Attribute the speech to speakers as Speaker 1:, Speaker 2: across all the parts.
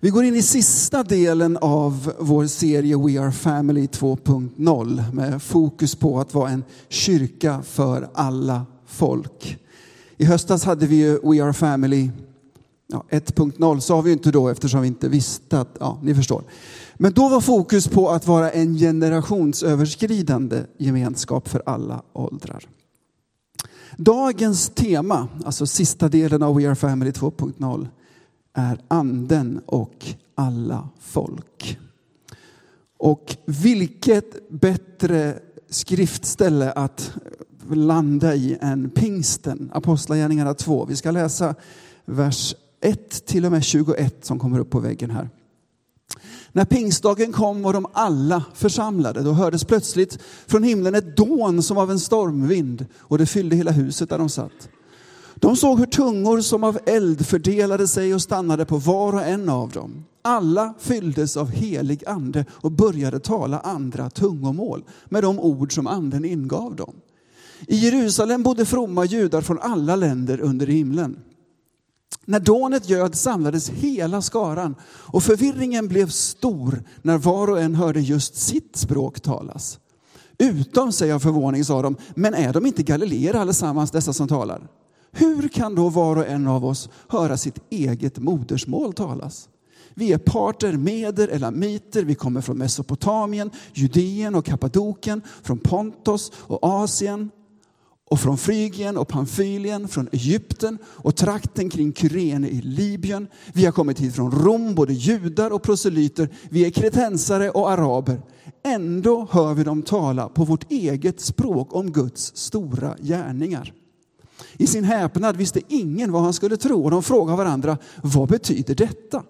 Speaker 1: Vi går in i sista delen av vår serie We Are Family 2.0 med fokus på att vara en kyrka för alla folk. I höstas hade vi ju We Are Family ja, 1.0 sa vi inte då eftersom vi inte visste att, ja, ni förstår. Men då var fokus på att vara en generationsöverskridande gemenskap för alla åldrar. Dagens tema, alltså sista delen av We Are Family 2.0, är anden och alla folk. Och vilket bättre skriftställe att landa i än pingsten, Apostlagärningarna 2. Vi ska läsa vers 1 till och med 21 som kommer upp på väggen här. När pingstdagen kom var de alla församlade. Då hördes plötsligt från himlen ett dån som av en stormvind och det fyllde hela huset där de satt. De såg hur tungor som av eld fördelade sig och stannade på var och en av dem. Alla fylldes av helig ande och började tala andra tungomål med de ord som anden ingav dem. I Jerusalem bodde fromma judar från alla länder under himlen. När dånet göd samlades hela skaran och förvirringen blev stor när var och en hörde just sitt språk talas. Utom sig av förvåning sa de, men är de inte galileer allesammans dessa som talar? Hur kan då var och en av oss höra sitt eget modersmål talas? Vi är parter, meder, elamiter, vi kommer från Mesopotamien, Judeen och Kappadokien, från Pontos och Asien och från Frygien och Pamfylien, från Egypten och trakten kring Kyrene i Libyen. Vi har kommit hit från Rom, både judar och proselyter. Vi är kretensare och araber. Ändå hör vi dem tala på vårt eget språk om Guds stora gärningar. I sin häpnad visste ingen vad han skulle tro och de frågade varandra, vad betyder detta?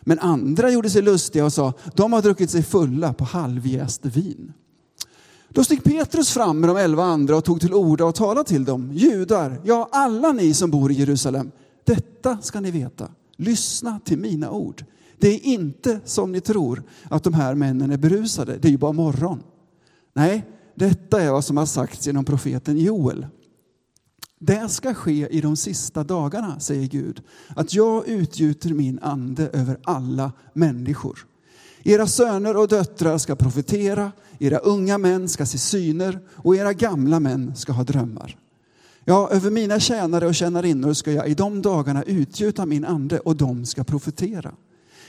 Speaker 1: Men andra gjorde sig lustiga och sa, de har druckit sig fulla på halvjäst vin. Då steg Petrus fram med de elva andra och tog till orda och talade till dem. Judar, ja alla ni som bor i Jerusalem, detta ska ni veta. Lyssna till mina ord. Det är inte som ni tror att de här männen är berusade, det är ju bara morgon. Nej, detta är vad som har sagts genom profeten Joel. Det ska ske i de sista dagarna, säger Gud, att jag utgjuter min ande över alla människor. Era söner och döttrar ska profetera, era unga män ska se syner och era gamla män ska ha drömmar. Ja, över mina tjänare och tjänarinnor ska jag i de dagarna utgjuta min ande och de ska profetera.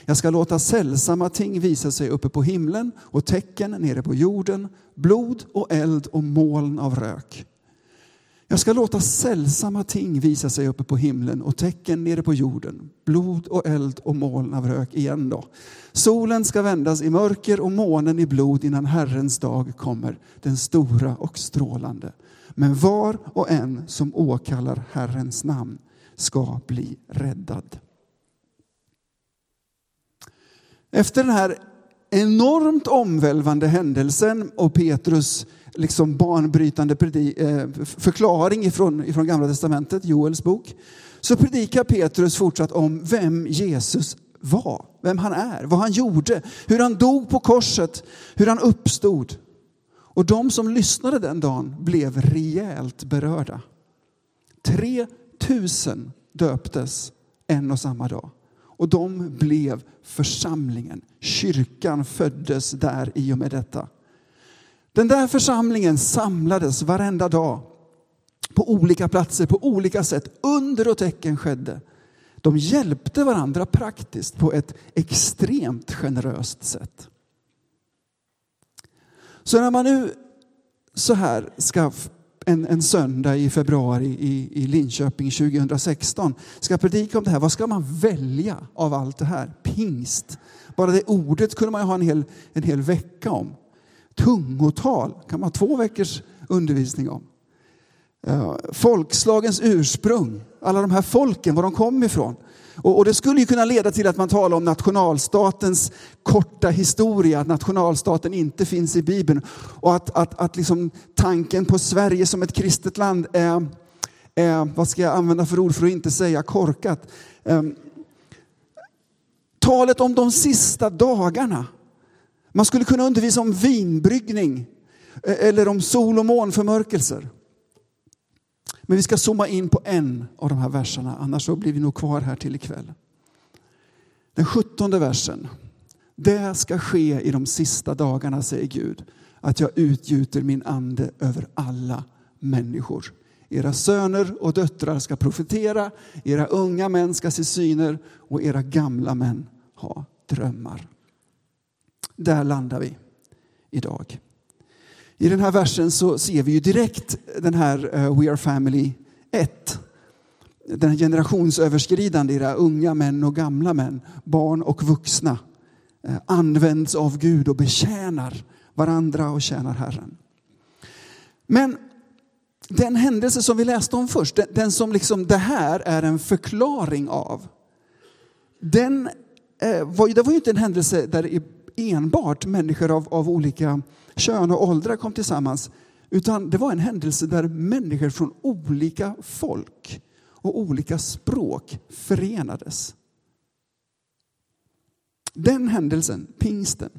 Speaker 1: Jag ska låta sällsamma ting visa sig uppe på himlen och tecken nere på jorden, blod och eld och moln av rök. Jag ska låta sällsamma ting visa sig uppe på himlen och tecken nere på jorden. Blod och eld och moln av rök igen då. Solen ska vändas i mörker och månen i blod innan Herrens dag kommer, den stora och strålande. Men var och en som åkallar Herrens namn ska bli räddad. Efter den här enormt omvälvande händelsen och Petrus liksom banbrytande eh, förklaring ifrån, ifrån Gamla Testamentet, Joels bok, så predikar Petrus fortsatt om vem Jesus var, vem han är, vad han gjorde, hur han dog på korset, hur han uppstod. Och de som lyssnade den dagen blev rejält berörda. 3000 döptes en och samma dag. Och de blev församlingen. Kyrkan föddes där i och med detta. Den där församlingen samlades varenda dag på olika platser, på olika sätt. Under och tecken skedde. De hjälpte varandra praktiskt på ett extremt generöst sätt. Så när man nu så här ska en, en söndag i februari i, i Linköping 2016 ska predika om det här, vad ska man välja av allt det här? Pingst. Bara det ordet kunde man ju ha en hel, en hel vecka om. Tungotal kan man ha två veckors undervisning om. Eh, folkslagens ursprung, alla de här folken, var de kom ifrån. Och, det skulle ju kunna leda till att man talar om nationalstatens korta historia, att nationalstaten inte finns i Bibeln. Och att, att, att liksom tanken på Sverige som ett kristet land är, är, vad ska jag använda för ord för att inte säga korkat. Ehm, talet om de sista dagarna man skulle kunna undervisa om vinbryggning eh, eller om sol och månförmörkelser. Men vi ska zooma in på en av de här verserna, annars så blir vi nog kvar här till ikväll. Den sjuttonde versen. Det ska ske i de sista dagarna, säger Gud, att jag utgjuter min ande över alla människor. Era söner och döttrar ska profetera, era unga män ska se syner och era gamla män ha drömmar. Där landar vi idag. I den här versen så ser vi ju direkt den här eh, We Are Family 1. Den generationsöverskridande era unga män och gamla män, barn och vuxna eh, används av Gud och betjänar varandra och tjänar Herren. Men den händelse som vi läste om först, den, som liksom det här är en förklaring av, den eh, det var ju inte en händelse där enbart människor av, av olika kön och åldrar kom tillsammans, utan det var en händelse där människor från olika folk och olika språk förenades. Den händelsen, pingsten,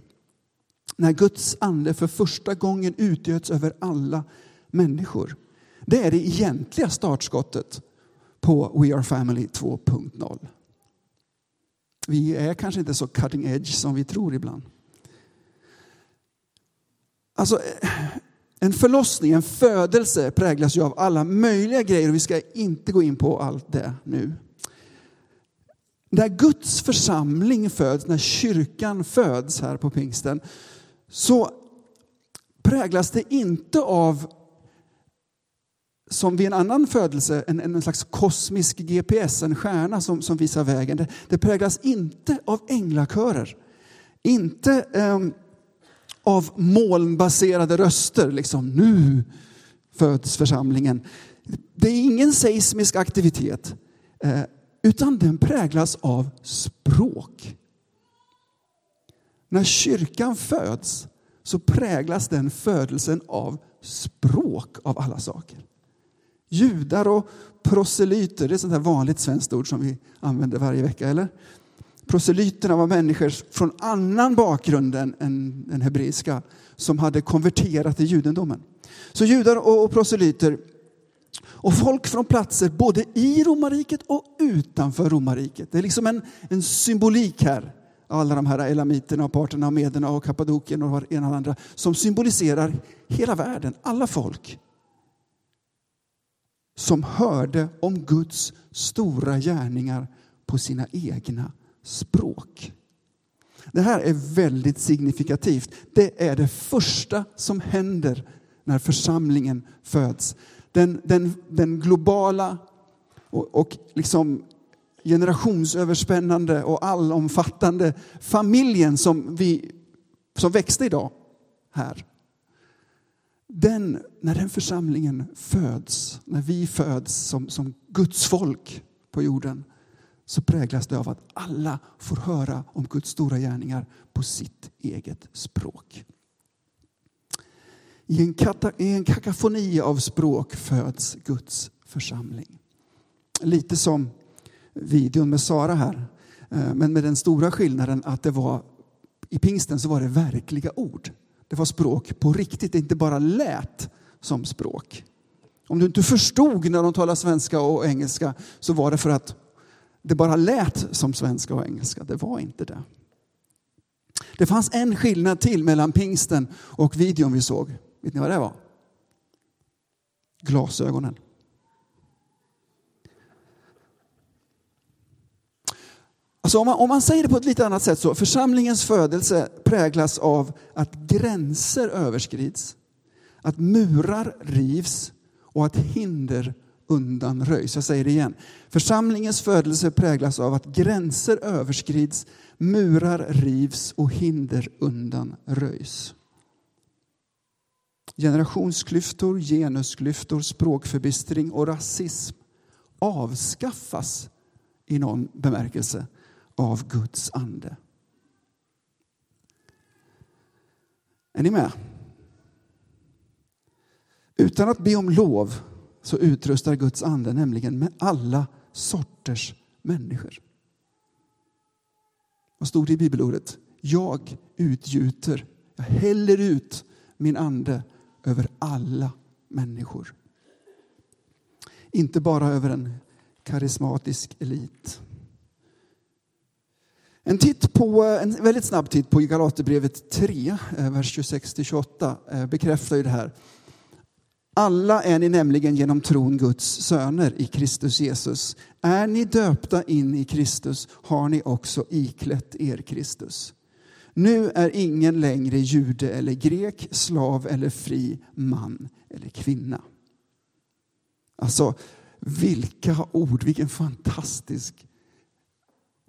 Speaker 1: när Guds ande för första gången utgöts över alla människor. Det är det egentliga startskottet på We Are Family 2.0. Vi är kanske inte så cutting edge som vi tror ibland. Alltså, eh, en förlossning, en födelse präglas ju av alla möjliga grejer och vi ska inte gå in på allt det nu. När Guds församling föds, när kyrkan föds här på pingsten, så präglas det inte av som vid en annan födelse, en, en slags kosmisk GPS, en stjärna som, som visar vägen. Det, det präglas inte av änglakörer, inte eh, av molnbaserade röster, liksom nu föds församlingen. Det är ingen seismisk aktivitet, eh, utan den präglas av språk. När kyrkan föds så präglas den födelsen av språk av alla saker. Judar och proselyter, det är ett sånt här vanligt svenskt ord som vi använder varje vecka, eller? Proselyterna var människor från annan bakgrund än den hebreiska som hade konverterat till judendomen. Så judar och proselyter och folk från platser både i romarriket och utanför romarriket. Det är liksom en, en symbolik här. Alla de här elamiterna, och parterna, och mederna och kappadokien och ena och andra som symboliserar hela världen, alla folk som hörde om Guds stora gärningar på sina egna språk. Det här är väldigt signifikativt. Det är det första som händer när församlingen föds. Den, den, den globala och, och liksom generationsöverspännande och allomfattande familjen som, vi, som växte idag här den, när den församlingen föds, när vi föds som, som Guds folk på jorden, så präglas det av att alla får höra om Guds stora gärningar på sitt eget språk. I en, kata, I en kakafoni av språk föds Guds församling. Lite som videon med Sara här, eh, men med den stora skillnaden att det var i pingsten så var det verkliga ord. Det var språk på riktigt, det inte bara lät som språk. Om du inte förstod när de talade svenska och engelska så var det för att det bara lät som svenska och engelska. Det var inte det. Det fanns en skillnad till mellan pingsten och videon vi såg. Vet ni vad det var? Glasögonen. Alltså om, man, om man säger det på ett lite annat sätt så, församlingens födelse präglas av att gränser överskrids, att murar rivs och att hinder undanröjs. Jag säger det igen. Församlingens födelse präglas av att gränser överskrids, murar rivs och hinder undanröjs. Generationsklyftor, genusklyftor, språkförbistring och rasism avskaffas i någon bemärkelse av Guds ande. Är ni med? Utan att be om lov så utrustar Guds ande nämligen med alla sorters människor. Vad stod det i bibelordet? Jag utgjuter, jag häller ut min ande över alla människor. Inte bara över en karismatisk elit. En, titt på, en väldigt snabb titt på Galaterbrevet 3, eh, vers 26-28 eh, bekräftar ju det här. Alla är ni nämligen genom tron Guds söner i Kristus Jesus. Är ni döpta in i Kristus har ni också iklätt er Kristus. Nu är ingen längre jude eller grek, slav eller fri, man eller kvinna. Alltså, vilka ord, vilken fantastisk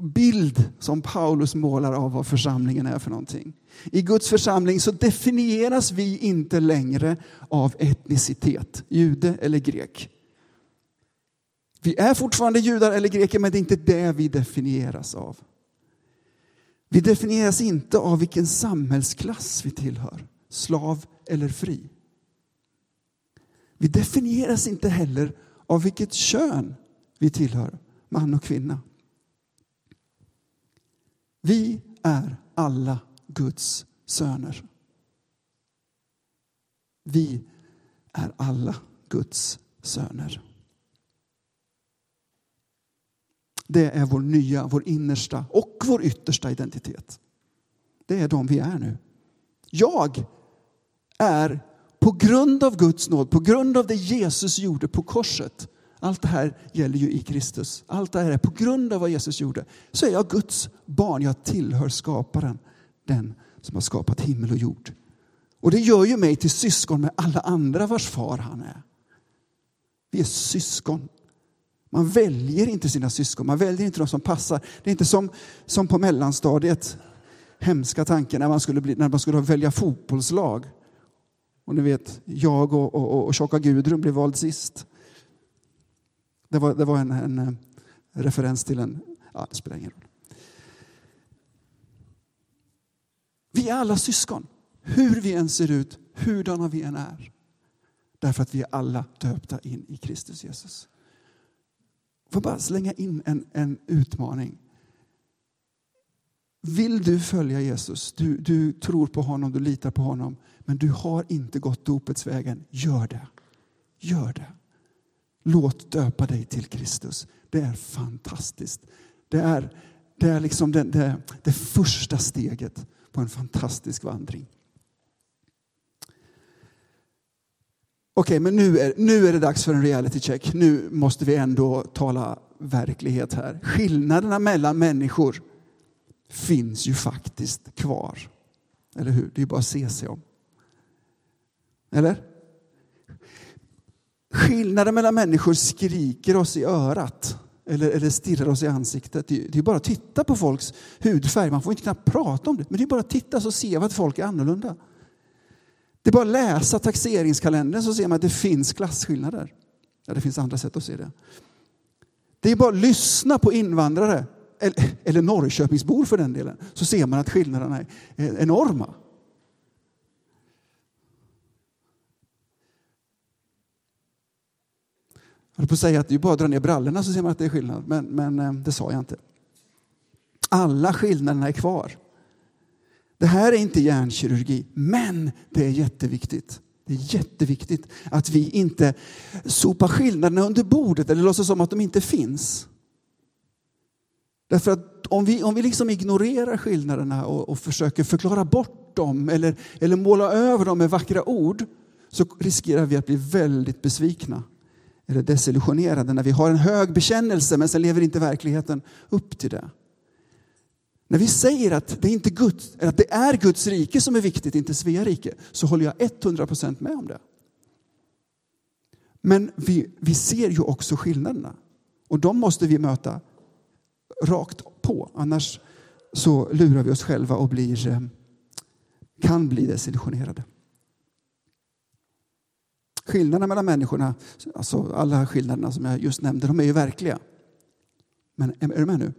Speaker 1: bild som Paulus målar av vad församlingen är för någonting. I Guds församling så definieras vi inte längre av etnicitet, jude eller grek. Vi är fortfarande judar eller greker, men det är inte det vi definieras av. Vi definieras inte av vilken samhällsklass vi tillhör, slav eller fri. Vi definieras inte heller av vilket kön vi tillhör, man och kvinna. Vi är alla Guds söner. Vi är alla Guds söner. Det är vår nya, vår innersta och vår yttersta identitet. Det är de vi är nu. Jag är på grund av Guds nåd, på grund av det Jesus gjorde på korset. Allt det här gäller ju i Kristus. Allt det här är på grund av vad Jesus gjorde. Så är jag Guds barn. Jag tillhör skaparen. Den som har skapat himmel och jord. Och det gör ju mig till syskon med alla andra vars far han är. Vi är syskon. Man väljer inte sina syskon, man väljer inte de som passar. Det är inte som, som på mellanstadiet, hemska tanken när man skulle, bli, när man skulle välja fotbollslag. Och ni vet, jag och, och, och tjocka Gudrun blev vald sist. Det var, det var en, en, eh, referens till en... Ja, det spelar ingen roll. Vi är alla syskon, hur vi än ser ut, hurdana vi än är. Därför att vi är alla döpta in i Kristus Jesus. Får bara slänga in en, en utmaning. Vill du följa Jesus, du, du tror på honom, du litar på honom, men du har inte gått dopets vägen, gör det. Gör det. Låt döpa dig till Kristus. Det är fantastiskt. Det är, det är liksom det, det, det första steget på en fantastisk vandring. Okej, okay, men nu är, nu är det dags för en reality check. Nu måste vi ändå tala verklighet här. Skillnaderna mellan människor finns ju faktiskt kvar. Eller hur? Det är ju bara att se sig om. Eller? Skillnaden mellan människor skriker oss i örat eller, eller stirrar oss i ansiktet. Det är bara att titta på folks hudfärg. Man får inte knappt prata om det, men det är bara att titta så ser man att folk är annorlunda. Det är bara att läsa taxeringskalendern så ser man att det finns klasskillnader. Ja, det finns andra sätt att se det. Det är bara att lyssna på invandrare, eller, eller Norrköpingsbor för den delen, så ser man att skillnaderna är enorma. Höll på att säga att det är bara att dra ner brallorna så ser man att det är skillnad, men, men eh, det sa jag inte. Alla skillnaderna är kvar. Det här är inte hjärnkirurgi, men det är jätteviktigt. Det är jätteviktigt att vi inte sopar skillnaderna under bordet eller låtsas som att de inte finns. Därför att om vi, om vi liksom ignorerar skillnaderna och, och försöker förklara bort dem eller, eller måla över dem med vackra ord så riskerar vi att bli väldigt besvikna eller desillusionerade när vi har en hög bekännelse men sen lever inte verkligheten upp till det. När vi säger att det, är inte Guds, att det är Guds rike som är viktigt, inte Svea rike, så håller jag 100% med om det. Men vi, vi ser ju också skillnaderna. Och de måste vi möta rakt på. Annars så lurar vi oss själva och blir, eh, kan bli desillusionerade. Skillnaderna mellan människorna, alltså alla skillnaderna som jag just nämnde, de är ju verkliga. Men är du med nu?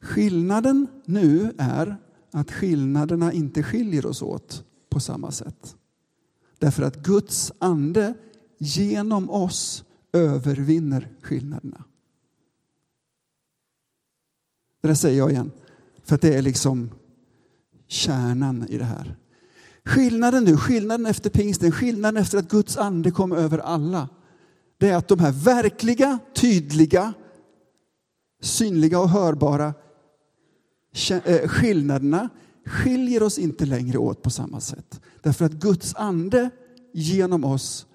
Speaker 1: Skillnaden nu är att skillnaderna inte skiljer oss åt på samma sätt. Därför att Guds ande genom oss övervinner skillnaderna. Det där säger jag igen, för att det är liksom kärnan i det här. Skillnaden nu, skillnaden efter pingsten, skillnaden efter att Guds ande kom över alla, det är att de här verkliga, tydliga, synliga och hörbara eh, skillnaderna skiljer oss inte längre åt på samma sätt. Därför att Guds ande genom oss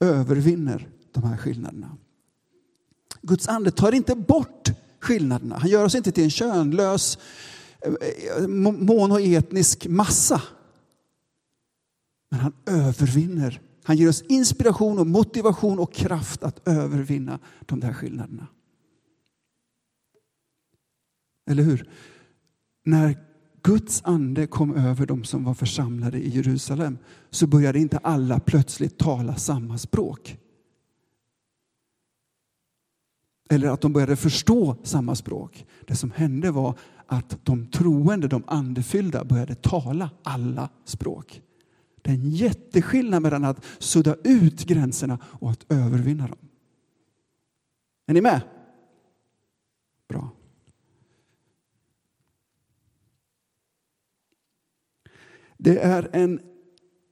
Speaker 1: övervinner de här skillnaderna. Guds ande tar inte bort skillnaderna. Han gör oss inte till en könlös eh, eh, monoetnisk massa. Men han övervinner. Han ger oss inspiration och motivation och kraft att övervinna de där skillnaderna. Eller hur? När Guds ande kom över de som var församlade i Jerusalem så började inte alla plötsligt tala samma språk. Eller att de började förstå samma språk. Det som hände var att de troende, de andefyllda, började tala alla språk. Det är en jätteskillnad mellan att sudda ut gränserna och att övervinna dem. Är ni med? Bra. Det är en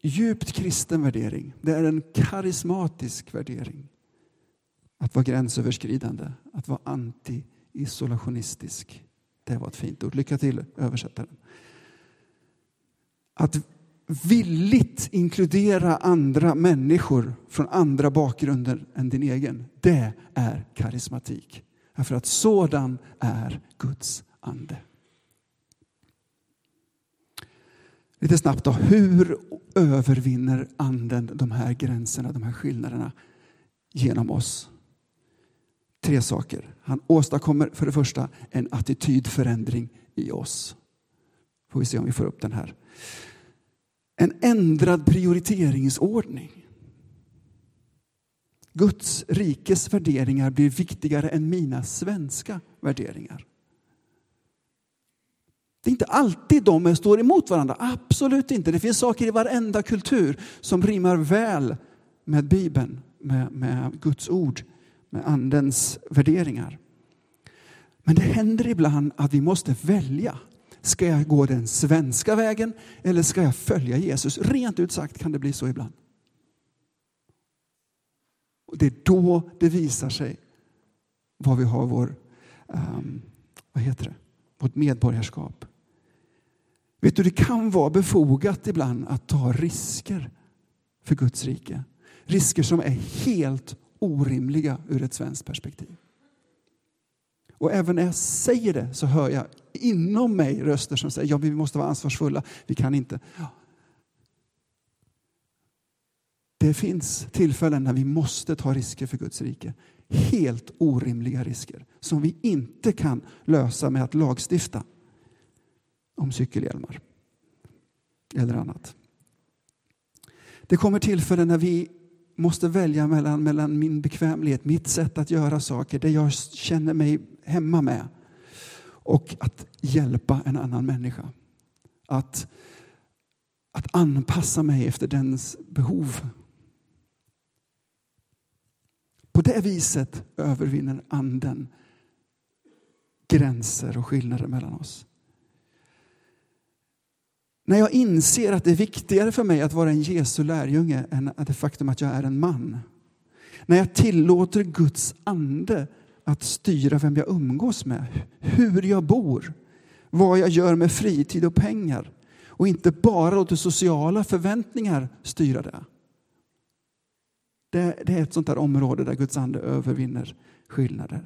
Speaker 1: djupt kristen värdering. Det är en karismatisk värdering. Att vara gränsöverskridande, att vara anti-isolationistisk. Det var ett fint ord. Lycka till översättaren. Att villigt inkludera andra människor från andra bakgrunder än din egen. Det är karismatik. Därför att sådan är Guds ande. Lite snabbt då, hur övervinner anden de här gränserna, de här skillnaderna genom oss? Tre saker. Han åstadkommer för det första en attitydförändring i oss. Får vi se om vi får upp den här. En ändrad prioriteringsordning. Guds rikes värderingar blir viktigare än mina svenska värderingar. Det är inte alltid de står emot varandra, absolut inte. Det finns saker i varenda kultur som rimmar väl med Bibeln, med, med Guds ord, med Andens värderingar. Men det händer ibland att vi måste välja. Ska jag gå den svenska vägen eller ska jag följa Jesus? Rent ut sagt kan det bli så ibland. Och det är då det visar sig var vi har vår, um, vad heter det? vårt medborgarskap. Vet du, det kan vara befogat ibland att ta risker för Guds rike. Risker som är helt orimliga ur ett svenskt perspektiv. Och även när jag säger det så hör jag inom mig röster som säger ja, vi måste vara ansvarsfulla, vi kan inte. Det finns tillfällen när vi måste ta risker för Guds rike. Helt orimliga risker som vi inte kan lösa med att lagstifta om cykelhjälmar eller annat. Det kommer tillfällen när vi måste välja mellan, mellan min bekvämlighet, mitt sätt att göra saker, det jag känner mig hemma med och att hjälpa en annan människa. Att, att anpassa mig efter dens behov. På det viset övervinner anden gränser och skillnader mellan oss. När jag inser att det är viktigare för mig att vara en Jesu lärjunge än det faktum att jag är en man. När jag tillåter Guds ande att styra vem jag umgås med, hur jag bor, vad jag gör med fritid och pengar och inte bara låter sociala förväntningar styra det. Det, det är ett sånt där område där Guds ande övervinner skillnader.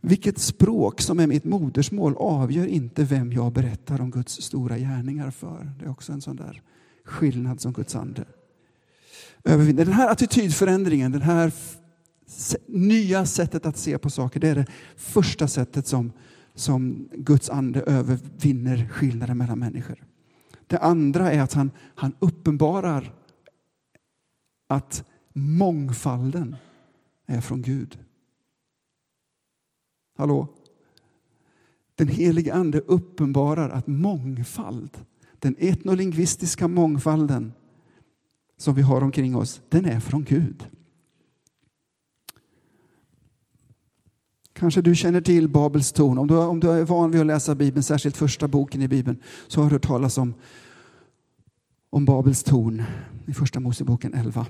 Speaker 1: Vilket språk som är mitt modersmål avgör inte vem jag berättar om Guds stora gärningar för. Det är också en sån där skillnad som Guds ande övervinner. Den här attitydförändringen, det här nya sättet att se på saker, det är det första sättet som, som Guds ande övervinner skillnaden mellan människor. Det andra är att han, han uppenbarar att mångfalden är från Gud. Hallå? Den helige Ande uppenbarar att mångfald, den etnolingvistiska mångfalden som vi har omkring oss, den är från Gud. Kanske du känner till Babels torn. Om du, om du är van vid att läsa Bibeln, särskilt första boken i Bibeln, så har du hört talas om, om Babels torn i Första Moseboken 11.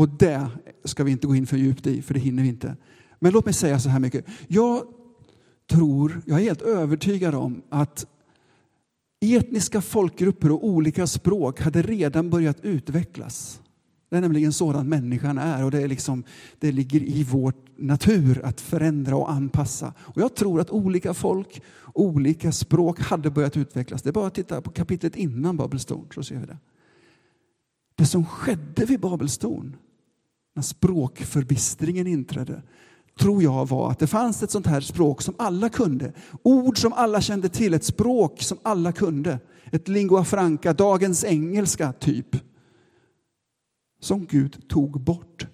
Speaker 1: Och det ska vi inte gå in för djupt i, för det hinner vi inte. Men låt mig säga så här mycket. Jag tror, jag är helt övertygad om att etniska folkgrupper och olika språk hade redan börjat utvecklas. Det är nämligen sådan människan är och det, är liksom, det ligger i vår natur att förändra och anpassa. Och jag tror att olika folk, olika språk hade börjat utvecklas. Det är bara att titta på kapitlet innan Babelstorn så ser vi det. Det som skedde vid Babelstorn, när språkförbistringen inträdde, tror jag var att det fanns ett sånt här språk som alla kunde. Ord som alla kände till, ett språk som alla kunde. Ett lingua franca, dagens engelska typ. Som Gud tog bort.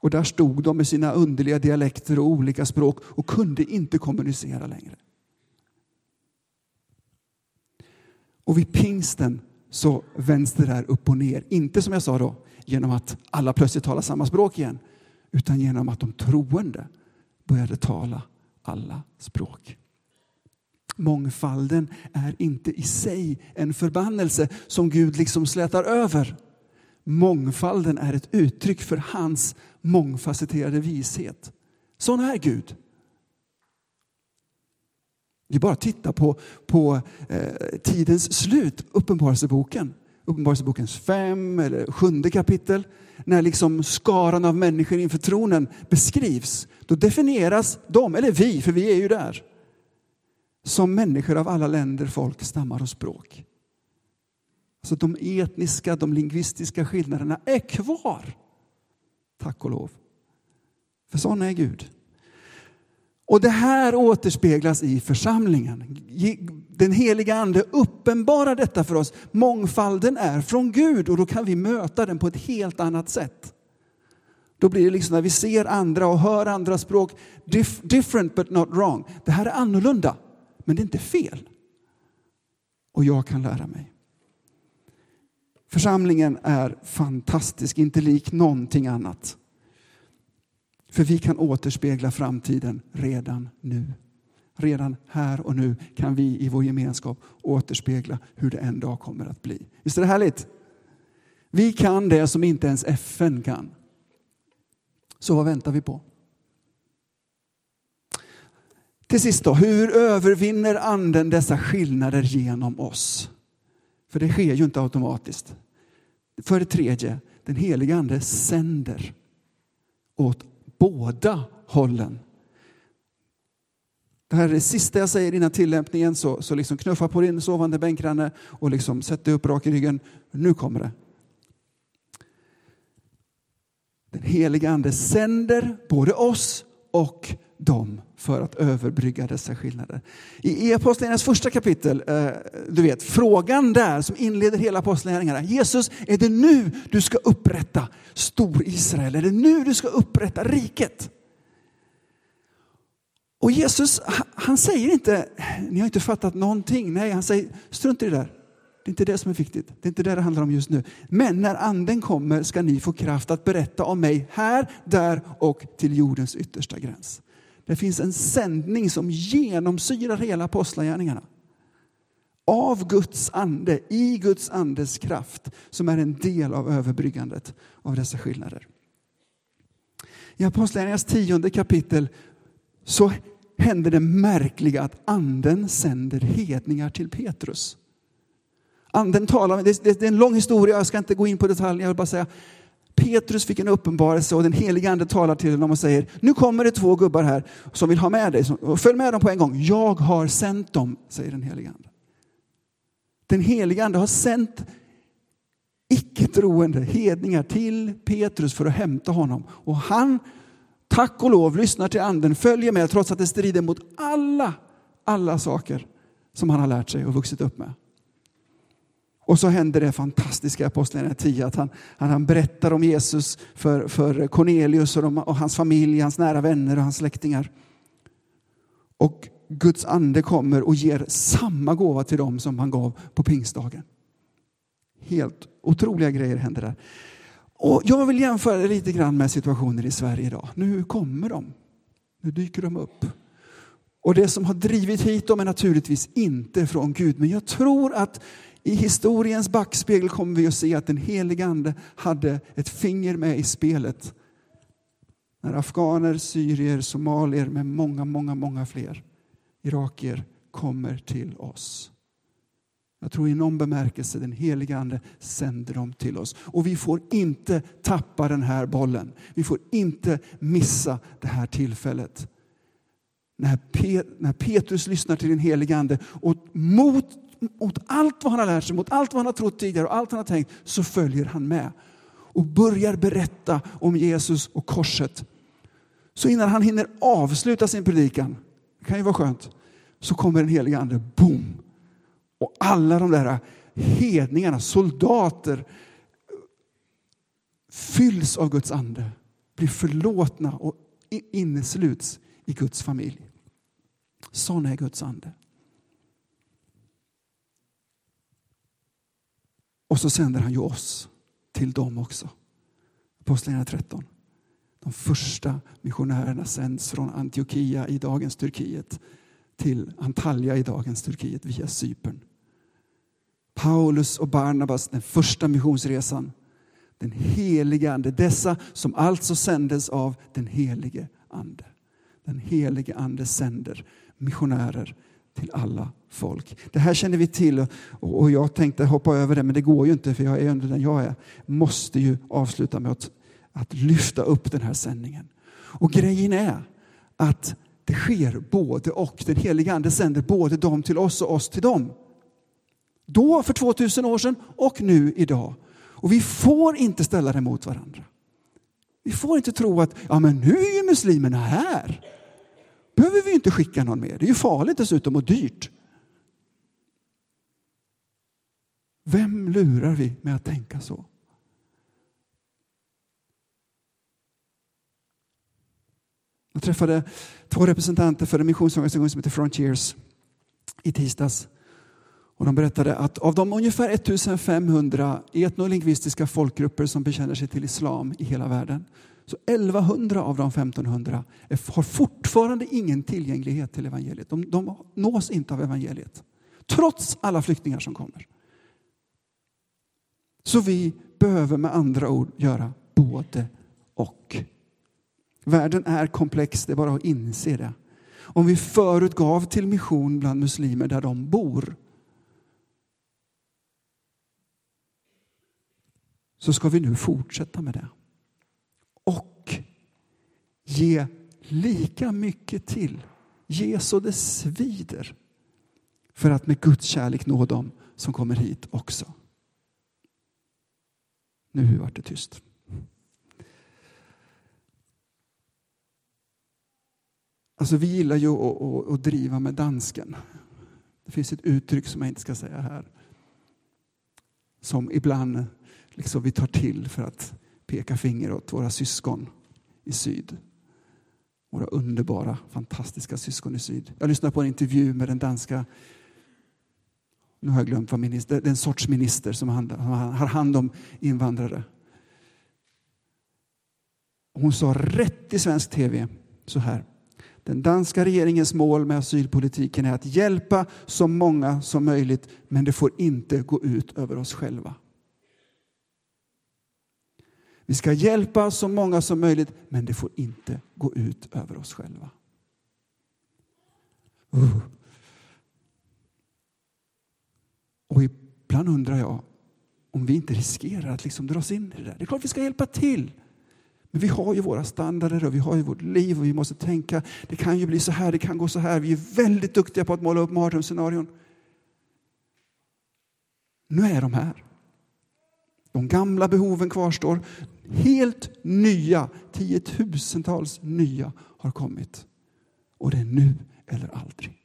Speaker 1: Och där stod de med sina underliga dialekter och olika språk och kunde inte kommunicera längre. Och vid pingsten så vänds det där upp och ner. Inte som jag sa då, genom att alla plötsligt talar samma språk igen utan genom att de troende började tala alla språk. Mångfalden är inte i sig en förbannelse som Gud liksom slätar över. Mångfalden är ett uttryck för hans mångfacetterade vishet. Sån är Gud. Vi bara titta på, på eh, tidens slut, Uppenbarelseboken. Uppenbarelsebokens fem eller sjunde kapitel när liksom skaran av människor inför tronen beskrivs, då definieras de, eller vi, för vi är ju där, som människor av alla länder, folk, stammar och språk. Så de etniska, de lingvistiska skillnaderna är kvar. Tack och lov. För sån är Gud. Och det här återspeglas i församlingen. Den heliga ande uppenbarar detta för oss. Mångfalden är från Gud och då kan vi möta den på ett helt annat sätt. Då blir det liksom när vi ser andra och hör andra språk, different but not wrong. Det här är annorlunda, men det är inte fel. Och jag kan lära mig. Församlingen är fantastisk, inte lik någonting annat. För vi kan återspegla framtiden redan nu. Redan här och nu kan vi i vår gemenskap återspegla hur det en dag kommer att bli. Visst är det härligt? Vi kan det som inte ens FN kan. Så vad väntar vi på? Till sist då, hur övervinner anden dessa skillnader genom oss? För det sker ju inte automatiskt. För det tredje, den heliga ande sänder åt båda hållen. Det här är det sista jag säger innan tillämpningen, så, så liksom knuffa på din sovande bänkgranne och liksom sätt dig upp rak i ryggen. Nu kommer det. Den heliga Ande sänder både oss och dem för att överbrygga dessa skillnader. I Apostlagärningarnas första kapitel, eh, du vet frågan där som inleder hela Apostlagärningarna. Jesus, är det nu du ska upprätta stor Israel? Är det nu du ska upprätta riket? Och Jesus, han säger inte, ni har inte fattat någonting. Nej, han säger, strunt i det där. Det är inte det som är viktigt. Det är inte det det handlar om just nu. Men när anden kommer ska ni få kraft att berätta om mig här, där och till jordens yttersta gräns. Det finns en sändning som genomsyrar hela apostlagärningarna. Av Guds ande, i Guds andes kraft, som är en del av överbryggandet av dessa skillnader. I Apostlagärningarnas tionde kapitel så händer det märkliga att anden sänder hedningar till Petrus. Anden talar, det är en lång historia, jag ska inte gå in på detaljer, jag vill bara säga Petrus fick en uppenbarelse och den helige ande talar till honom och säger nu kommer det två gubbar här som vill ha med dig. Följ med dem på en gång. Jag har sänt dem, säger den helige ande. Den helige ande har sänt icke-troende hedningar till Petrus för att hämta honom. Och han, tack och lov, lyssnar till anden, följer med trots att det strider mot alla, alla saker som han har lärt sig och vuxit upp med. Och så händer det fantastiska i Apostlagärningarna 10 att han, han, han, berättar om Jesus för, för Cornelius och, de, och, hans familj, hans nära vänner och hans släktingar. Och Guds ande kommer och ger samma gåva till dem som han gav på pingstdagen. Helt otroliga grejer händer där. Och jag vill jämföra det lite grann med situationer i Sverige idag. Nu kommer de. Nu dyker de upp. Och det som har drivit hit dem är naturligtvis inte från Gud. Men jag tror att i historiens backspegel kommer vi att se att den helige Ande hade ett finger med i spelet När afghaner, syrier, somalier med många, många, många fler irakier kommer till oss. Jag tror i någon bemärkelse den helige Ande sänder dem till oss. Och vi får inte tappa den här bollen. Vi får inte missa det här tillfället. När, Pet när Petrus lyssnar till den helige Ande och mot, mot allt vad han har lärt sig, mot allt vad han har trott tidigare och allt han har tänkt så följer han med och börjar berätta om Jesus och korset. Så innan han hinner avsluta sin predikan, det kan ju vara skönt, så kommer den helige Ande, boom! Och alla de där hedningarna, soldater, fylls av Guds ande, blir förlåtna och innesluts i Guds familj. Sån är Guds ande. Och så sänder han ju oss till dem också. Apostlagärningarna 13. De första missionärerna sänds från Antiochia i dagens Turkiet till Antalya i dagens Turkiet via Cypern. Paulus och Barnabas, den första missionsresan. Den helige Ande, dessa som alltså sändes av den helige Ande. Den helige Ande sänder missionärer till alla folk. Det här känner vi till och jag tänkte hoppa över det men det går ju inte för jag är under den jag är. Måste ju avsluta med att, att lyfta upp den här sändningen. Och grejen är att det sker både och. Den heliga Ande sänder både dem till oss och oss till dem. Då för 2000 år sedan och nu idag. Och vi får inte ställa det mot varandra. Vi får inte tro att ja, men nu är ju muslimerna här behöver vi inte skicka någon mer. Det är ju farligt dessutom och dyrt. Vem lurar vi med att tänka så? Jag träffade två representanter för en missionsorganisation som heter Frontiers i tisdags. Och de berättade att av de ungefär 1500 etnolingvistiska folkgrupper som bekänner sig till islam i hela världen så 1100 av de 1500 har fortfarande ingen tillgänglighet till evangeliet. De, de nås inte av evangeliet. Trots alla flyktingar som kommer. Så vi behöver med andra ord göra både och. Världen är komplex, det är bara att inse det. Om vi förut gav till mission bland muslimer där de bor så ska vi nu fortsätta med det. Och ge lika mycket till. Ge så det svider för att med Guds kärlek nå dem som kommer hit också. Nu vart det tyst. Alltså vi gillar ju att, att, att, driva med dansken. Det finns ett uttryck som jag inte ska säga här. Som ibland liksom vi tar till för att peka finger åt våra syskon i syd. Våra underbara, fantastiska syskon i syd. Jag lyssnade på en intervju med den danska nu har jag glömt vad minister, den sorts minister som har hand om invandrare. Hon sa rätt i svensk tv så här. Den danska regeringens mål med asylpolitiken är att hjälpa så många som möjligt men det får inte gå ut över oss själva. Vi ska hjälpa så många som möjligt, men det får inte gå ut över oss själva. Uh. Och ibland undrar jag om vi inte riskerar att liksom dras in i det där. Det är klart vi ska hjälpa till. Men vi har ju våra standarder och vi har ju vårt liv och vi måste tänka, det kan ju bli så här, det kan gå så här. Vi är väldigt duktiga på att måla upp mardrömsscenarion. Nu är de här. De gamla behoven kvarstår. Helt nya, tiotusentals nya har kommit. Och det är nu eller aldrig.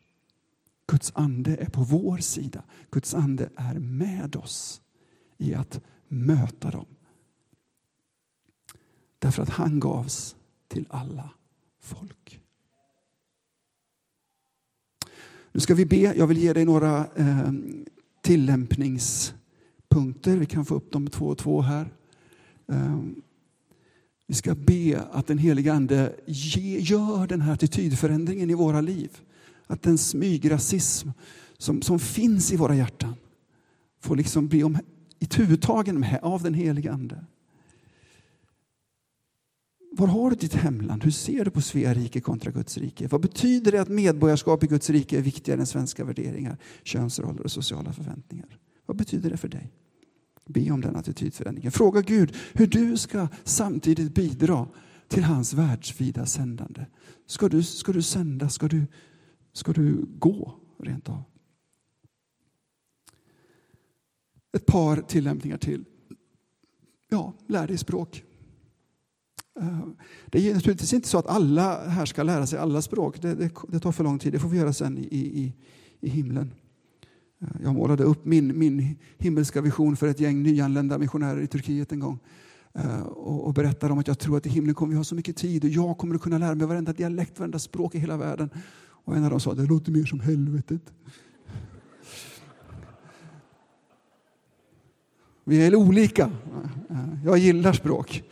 Speaker 1: Guds ande är på vår sida. Guds ande är med oss i att möta dem. Därför att han gavs till alla folk. Nu ska vi be. Jag vill ge dig några eh, tillämpningspunkter. Vi kan få upp dem två och två här. Ehm, vi ska be att den helige Ande gör den här attitydförändringen i våra liv. Att den smygrasism som, som finns i våra hjärtan får liksom bli om, itutagen med av den helige Ande. var har du ditt hemland? Hur ser du på Svea rike kontra Guds rike? Vad betyder det att medborgarskap i Guds rike är viktigare än svenska värderingar, könsroller och sociala förväntningar? Vad betyder det för dig? Be om den attitydförändringen. Fråga Gud hur du ska samtidigt bidra till hans världsvida sändande. Ska du, ska du sända? Ska du, ska du gå rent av? Ett par tillämpningar till. Ja, lär dig språk. Eh, det är naturligtvis inte så att alla här ska lära sig alla språk. Det, det, det tar för lång tid. Det får vi göra sen i, i, i himlen. Jag målade upp min, min himmelska vision för ett gäng nyanlända missionärer i Turkiet en gång. Eh, och, och berättade om att jag tror att i himlen kommer vi ha så mycket tid och jag kommer att kunna lära mig varenda dialekt, varenda språk i hela världen. Och en av dem sa, det låter mer som helvetet. Vi är olika. Jag gillar språk.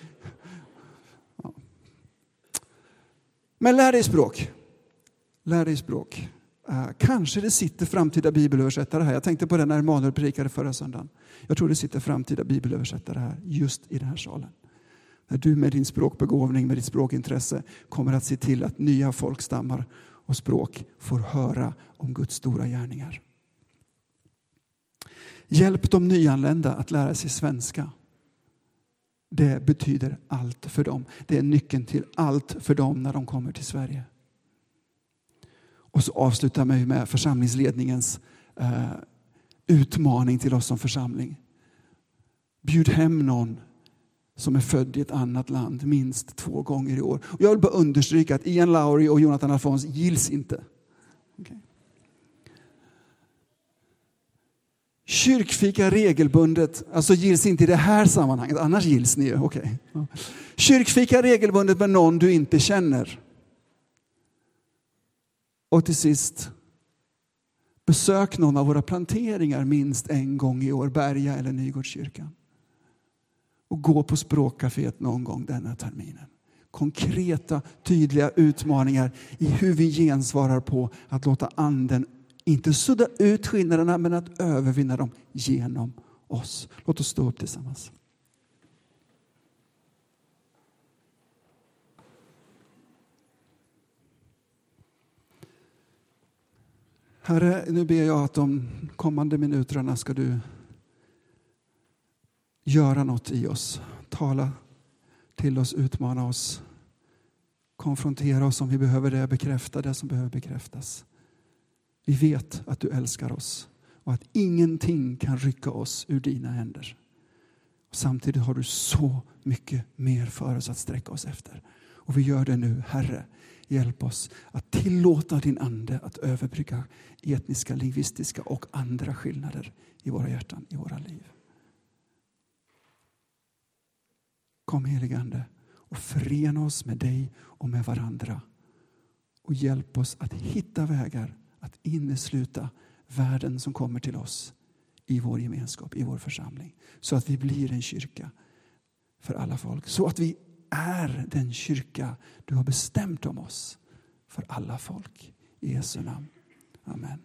Speaker 1: Men lär dig språk. Lär dig språk. Eh, kanske det sitter framtida bibelöversättare här. Jag tänkte på det när Emanuel predikade förra söndagen. Jag tror det sitter framtida bibelöversättare här, just i den här salen. När du med din språkbegåvning, med ditt språkintresse kommer att se till att nya folkstammar och språk får höra om Guds stora gärningar. Hjälp de nyanlända att lära sig svenska. Det betyder allt för dem. Det är nyckeln till allt för dem när de kommer till Sverige. Och så avslutar vi med församlingsledningens eh, utmaning till oss som församling. Bjud hem någon som är född i ett annat land minst två gånger i år. Och jag vill bara understryka att Ian Lowry och Jonathan Alfons gills inte. Okay. Kyrkfika regelbundet, alltså gills inte i det här sammanhanget, annars gills ni ju. Okay. Kyrkfika regelbundet med någon du inte känner. Och till sist, besök någon av våra planteringar minst en gång i år, Berga eller Nygårdskyrkan. Och gå på språkcaféet någon gång denna terminen. Konkreta, tydliga utmaningar i hur vi gensvarar på att låta anden inte sudda ut skillnaderna, men att övervinna dem genom oss. Låt oss stå upp tillsammans. Herre, nu ber jag att de kommande minuterna ska du göra något i oss. Tala till oss, utmana oss, konfrontera oss om vi behöver det, bekräfta det som behöver bekräftas. Vi vet att du älskar oss och att ingenting kan rycka oss ur dina händer. Samtidigt har du så mycket mer för oss att sträcka oss efter. Och vi gör det nu, Herre. Hjälp oss att tillåta din Ande att överbrygga etniska, lingvistiska och andra skillnader i våra hjärtan, i våra liv. Kom helige Ande och förena oss med dig och med varandra. Och hjälp oss att hitta vägar att innesluta världen som kommer till oss i vår gemenskap, i vår församling. Så att vi blir en kyrka för alla folk. Så att vi är den kyrka du har bestämt om oss för alla folk. I Jesu namn. Amen.